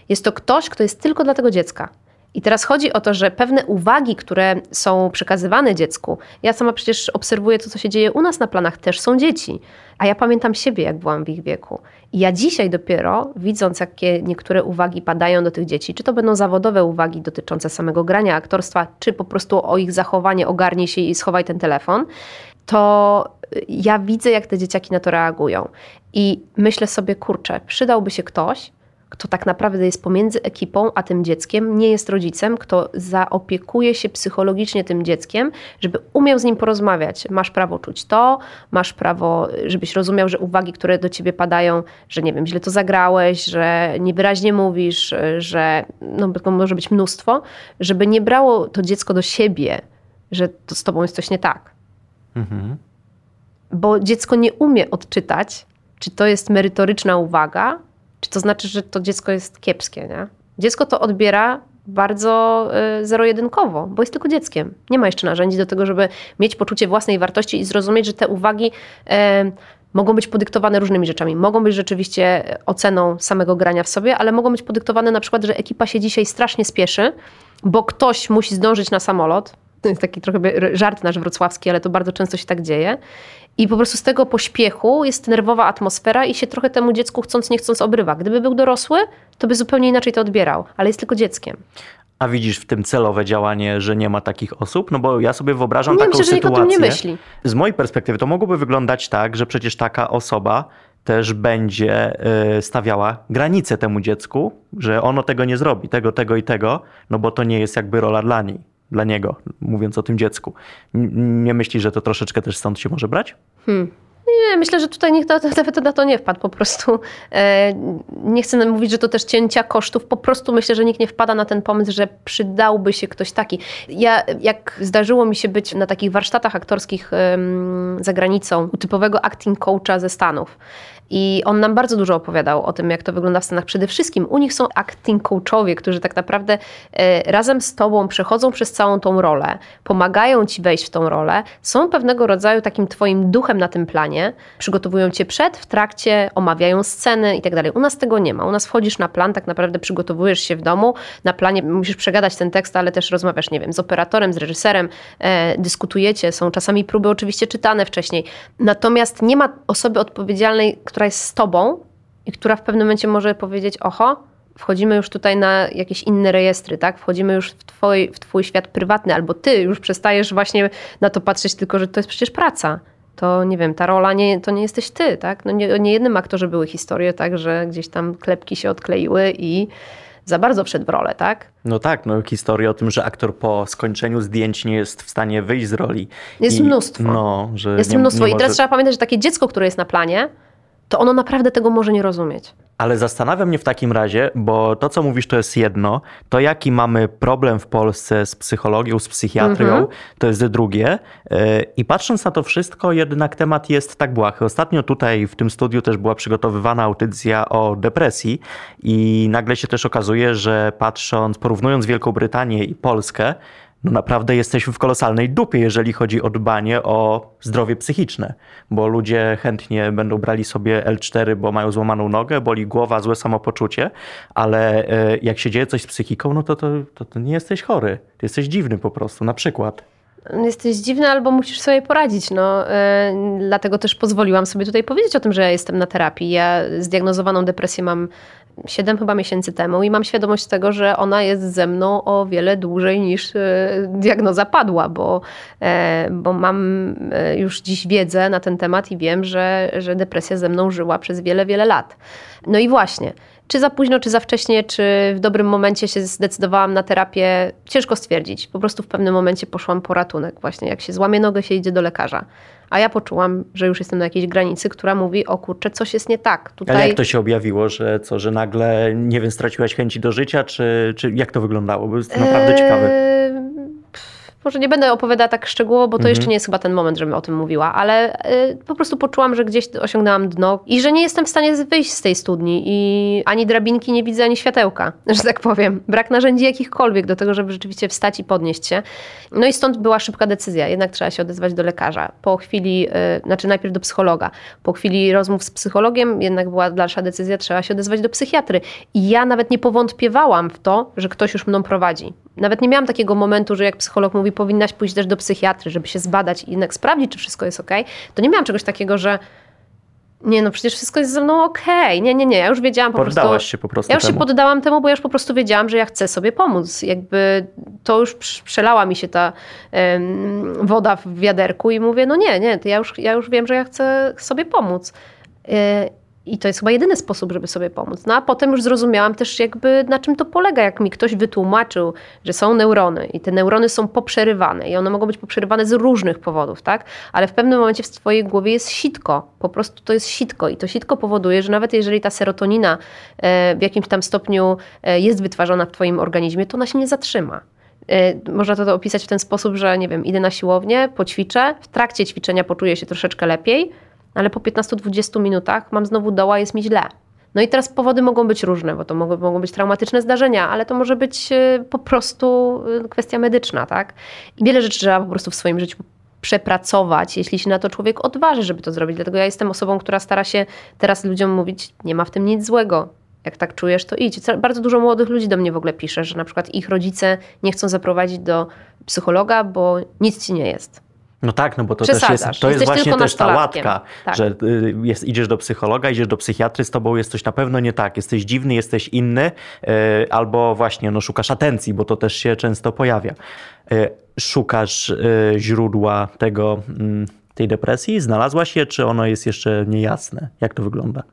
Jest to ktoś, kto jest tylko dla tego dziecka. I teraz chodzi o to, że pewne uwagi, które są przekazywane dziecku, ja sama przecież obserwuję to, co się dzieje u nas na planach, też są dzieci. A ja pamiętam siebie, jak byłam w ich wieku. I ja dzisiaj dopiero, widząc, jakie niektóre uwagi padają do tych dzieci, czy to będą zawodowe uwagi dotyczące samego grania, aktorstwa, czy po prostu o ich zachowanie, ogarnij się i schowaj ten telefon, to ja widzę, jak te dzieciaki na to reagują. I myślę sobie, kurczę, przydałby się ktoś, kto tak naprawdę jest pomiędzy ekipą a tym dzieckiem, nie jest rodzicem, kto zaopiekuje się psychologicznie tym dzieckiem, żeby umiał z nim porozmawiać. Masz prawo czuć to, masz prawo, żebyś rozumiał, że uwagi, które do ciebie padają, że nie wiem, źle to zagrałeś, że niewyraźnie mówisz, że no, to może być mnóstwo, żeby nie brało to dziecko do siebie, że to z tobą jest coś nie tak. Mhm. Bo dziecko nie umie odczytać, czy to jest merytoryczna uwaga, czy to znaczy, że to dziecko jest kiepskie. Nie? Dziecko to odbiera bardzo y, zero-jedynkowo, bo jest tylko dzieckiem. Nie ma jeszcze narzędzi do tego, żeby mieć poczucie własnej wartości i zrozumieć, że te uwagi y, mogą być podyktowane różnymi rzeczami. Mogą być rzeczywiście oceną samego grania w sobie, ale mogą być podyktowane na przykład, że ekipa się dzisiaj strasznie spieszy, bo ktoś musi zdążyć na samolot, to jest taki trochę żart nasz wrocławski, ale to bardzo często się tak dzieje. I po prostu z tego pośpiechu jest nerwowa atmosfera i się trochę temu dziecku chcąc nie chcąc obrywa. Gdyby był dorosły, to by zupełnie inaczej to odbierał, ale jest tylko dzieckiem. A widzisz w tym celowe działanie, że nie ma takich osób? No bo ja sobie wyobrażam nie, taką myślę, sytuację. Że nikt o tym nie myśli. Z mojej perspektywy to mogłoby wyglądać tak, że przecież taka osoba też będzie y, stawiała granice temu dziecku, że ono tego nie zrobi, tego, tego i tego, no bo to nie jest jakby rola dla niej dla niego, mówiąc o tym dziecku. Nie myślisz, że to troszeczkę też stąd się może brać? Hmm. Nie, myślę, że tutaj nikt nawet na to nie wpadł po prostu. E, nie chcę mówić, że to też cięcia kosztów. Po prostu myślę, że nikt nie wpada na ten pomysł, że przydałby się ktoś taki. Ja, jak zdarzyło mi się być na takich warsztatach aktorskich za granicą, u typowego acting coacha ze Stanów, i on nam bardzo dużo opowiadał o tym, jak to wygląda w Stanach. Przede wszystkim u nich są acting coachowie, którzy tak naprawdę e, razem z tobą przechodzą przez całą tą rolę, pomagają ci wejść w tą rolę, są pewnego rodzaju takim twoim duchem na tym planie przygotowują cię przed, w trakcie, omawiają sceny i tak dalej. U nas tego nie ma. U nas wchodzisz na plan, tak naprawdę przygotowujesz się w domu, na planie musisz przegadać ten tekst, ale też rozmawiasz, nie wiem, z operatorem, z reżyserem, e, dyskutujecie, są czasami próby oczywiście czytane wcześniej. Natomiast nie ma osoby odpowiedzialnej, która jest z tobą i która w pewnym momencie może powiedzieć, oho, wchodzimy już tutaj na jakieś inne rejestry, tak? Wchodzimy już w twój, w twój świat prywatny, albo ty już przestajesz właśnie na to patrzeć, tylko że to jest przecież praca. To nie wiem, ta rola nie, to nie jesteś ty, tak? No nie, nie jednym aktorze były historie, tak, że gdzieś tam klepki się odkleiły i za bardzo wszedł w rolę, tak? No tak, no historia o tym, że aktor po skończeniu zdjęć nie jest w stanie wyjść z roli. Jest I, mnóstwo. No, że jest nie, mnóstwo. nie I teraz trzeba pamiętać, że takie dziecko, które jest na planie, to ono naprawdę tego może nie rozumieć. Ale zastanawia mnie w takim razie, bo to, co mówisz, to jest jedno. To, jaki mamy problem w Polsce z psychologią, z psychiatrią, Mhm. to jest drugie. Yy, I patrząc na to wszystko, jednak temat jest tak błahy. Ostatnio tutaj w tym studiu też była przygotowywana audycja o depresji i nagle się też okazuje, że patrząc, porównując Wielką Brytanię i Polskę, no naprawdę jesteśmy w kolosalnej dupie, jeżeli chodzi o dbanie o zdrowie psychiczne, bo ludzie chętnie będą brali sobie L4, bo mają złamaną nogę, boli głowa, złe samopoczucie, ale e, jak się dzieje coś z psychiką, no to, to, to, to nie jesteś chory, ty jesteś dziwny po prostu, na przykład. Jesteś dziwny albo musisz sobie poradzić. No, e, dlatego też pozwoliłam sobie tutaj powiedzieć o tym, że ja jestem na terapii. Ja zdiagnozowaną depresję mam 7 chyba miesięcy temu i mam świadomość tego, że ona jest ze mną o wiele dłużej niż e, diagnoza padła, bo, e, bo mam e, już dziś wiedzę na ten temat i wiem, że, że depresja ze mną żyła przez wiele, wiele lat. No i właśnie. Czy za późno, czy za wcześnie, czy w dobrym momencie się zdecydowałam na terapię, ciężko stwierdzić. Po prostu w pewnym momencie poszłam po ratunek. Właśnie jak się złamie nogę, się idzie do lekarza. A ja poczułam, że już jestem na jakiejś granicy, która mówi, o kurczę, coś jest nie tak. Tutaj... Ale jak to się objawiło, że co, że nagle, nie wiem, straciłaś chęci do życia, czy, czy jak to wyglądało? Bo jest naprawdę Eee, ciekawe. Może nie będę opowiadała tak szczegółowo, bo to Mhm. jeszcze nie jest chyba ten moment, żebym o tym mówiła, ale y, po prostu poczułam, że gdzieś osiągnęłam dno i że nie jestem w stanie wyjść z tej studni i ani drabinki nie widzę, ani światełka, że tak powiem. Brak narzędzi jakichkolwiek do tego, żeby rzeczywiście wstać i podnieść się. No i stąd była szybka decyzja. Jednak trzeba się odezwać do lekarza. Po chwili, y, znaczy najpierw do psychologa. Po chwili rozmów z psychologiem jednak była dalsza decyzja, trzeba się odezwać do psychiatry. I ja nawet nie powątpiewałam w to, że ktoś już mną prowadzi. Nawet nie miałam takiego momentu, że jak psycholog mówi, powinnaś pójść też do psychiatry, żeby się zbadać i jednak sprawdzić, czy wszystko jest ok. To nie miałam czegoś takiego, że nie, no przecież wszystko jest ze mną okej. Nie, nie, nie, ja już wiedziałam po prostu. Poddałaś się po prostu Ja już się temu. poddałam temu, bo ja już po prostu wiedziałam, że ja chcę sobie pomóc. Jakby to już prz- przelała mi się ta em, woda w wiaderku i mówię, no nie, nie, to ja już, ja już wiem, że ja chcę sobie pomóc. E, I to jest chyba jedyny sposób, żeby sobie pomóc. No a potem już zrozumiałam też jakby na czym to polega, jak mi ktoś wytłumaczył, że są neurony i te neurony są poprzerywane i one mogą być poprzerywane z różnych powodów, tak? Ale w pewnym momencie w twojej głowie jest sitko, po prostu to jest sitko i to sitko powoduje, że nawet jeżeli ta serotonina e, w jakimś tam stopniu e, jest wytwarzana w twoim organizmie, to ona się nie zatrzyma. E, Można to opisać w ten sposób, że nie wiem, idę na siłownię, poćwiczę, w trakcie ćwiczenia poczuję się troszeczkę lepiej, ale po 15-20 minutach mam znowu doła, jest mi źle. No i teraz powody mogą być różne, bo to mogą, mogą być traumatyczne zdarzenia, ale to może być e, po prostu e, kwestia medyczna, tak? I wiele rzeczy trzeba po prostu w swoim życiu przepracować, jeśli się na to człowiek odważy, żeby to zrobić. Dlatego ja jestem osobą, która stara się teraz ludziom mówić, nie ma w tym nic złego. Jak tak czujesz, to idź. Bardzo dużo młodych ludzi do mnie w ogóle pisze, że na przykład ich rodzice nie chcą zaprowadzić do psychologa, bo nic ci nie jest. No tak, no bo to też jest, to jest właśnie też ta łatka, Tak. że y, jest, idziesz do psychologa, idziesz do psychiatry, z tobą jest coś na pewno nie tak, jesteś dziwny, jesteś inny, y, albo właśnie no, szukasz atencji, bo to też się często pojawia. Y, Szukasz źródła tego, mm, tej depresji, znalazłaś je, czy ono jest jeszcze niejasne? Jak to wygląda?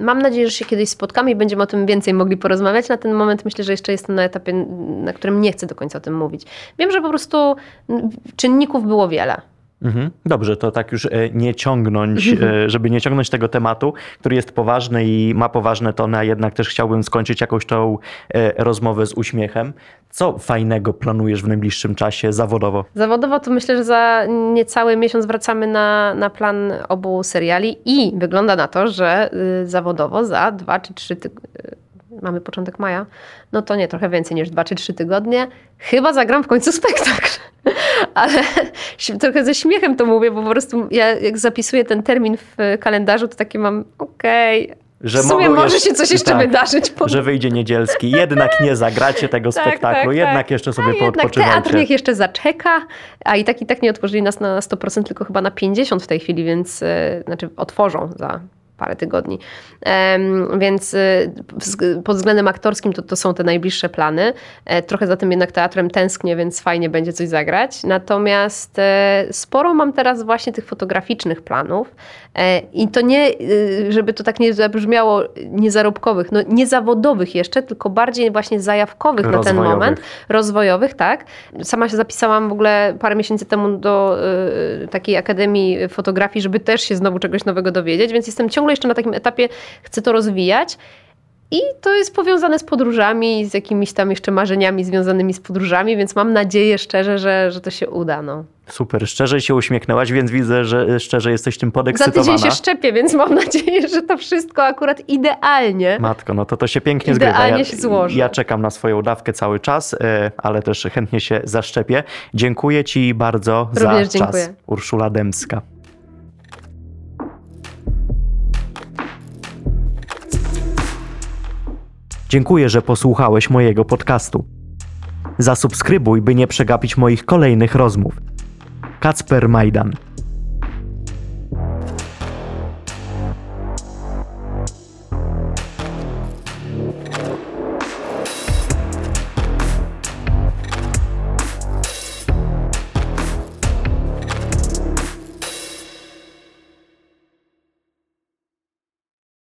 Mam nadzieję, że się kiedyś spotkamy i będziemy o tym więcej mogli porozmawiać. Na ten moment myślę, że jeszcze jestem na etapie, na którym nie chcę do końca o tym mówić. Wiem, że po prostu mm, czynników było wiele. Mhm. Dobrze, to tak już e, nie ciągnąć, e, żeby nie ciągnąć tego tematu, który jest poważny i ma poważne tony, a jednak też chciałbym skończyć jakąś tą e, rozmowę z uśmiechem. Co fajnego planujesz w najbliższym czasie zawodowo? Zawodowo to myślę, że za niecały miesiąc wracamy na, na plan obu seriali i wygląda na to, że y, zawodowo za dwa czy trzy tygodnie. Mamy początek maja, no to nie, trochę więcej niż dwa czy trzy tygodnie. Chyba zagram w końcu spektakl. Ale trochę ze śmiechem to mówię, bo po prostu ja jak zapisuję ten termin w kalendarzu, to takie mam, okej, okay, że w sumie może jeszcze, się coś jeszcze tak, wydarzyć. Po... Że wyjdzie niedzielski. Jednak nie zagracie tego tak, spektaklu, tak, jednak tak. jeszcze sobie a poodpoczywajcie. Teatr niech jeszcze zaczeka, a i tak i tak nie otworzyli nas na 100%, tylko chyba na 50% w tej chwili, więc yy, znaczy otworzą za parę tygodni. Więc y, pod względem aktorskim to, to są te najbliższe plany. E, trochę za tym jednak teatrem tęsknię, więc fajnie będzie coś zagrać. Natomiast e, sporo mam teraz właśnie tych fotograficznych planów e, i to nie, y, żeby to tak nie zabrzmiało, niezarobkowych, no niezawodowych jeszcze, tylko bardziej właśnie zajawkowych na ten moment, rozwojowych, tak. Sama się zapisałam w ogóle parę miesięcy temu do y, takiej Akademii Fotografii, żeby też się znowu czegoś nowego dowiedzieć, więc jestem ciągle ciągle jeszcze na takim etapie chcę to rozwijać. I to jest powiązane z podróżami, z jakimiś tam jeszcze marzeniami związanymi z podróżami, więc mam nadzieję szczerze, że, że to się uda. No. Super, szczerze się uśmiechnęłaś, więc widzę, że szczerze jesteś tym podekscytowana. Za tydzień się szczepię, więc mam nadzieję, że to wszystko akurat idealnie. Matko, no to to się pięknie idealnie zgrywa. Ja, się złoży. ja czekam na swoją dawkę cały czas, e, ale też chętnie się zaszczepię. Dziękuję Ci bardzo Również za dziękuję. czas. Urszula Dębska. Dziękuję, że posłuchałeś mojego podcastu. Zasubskrybuj, by nie przegapić moich kolejnych rozmów. Kacper Majdan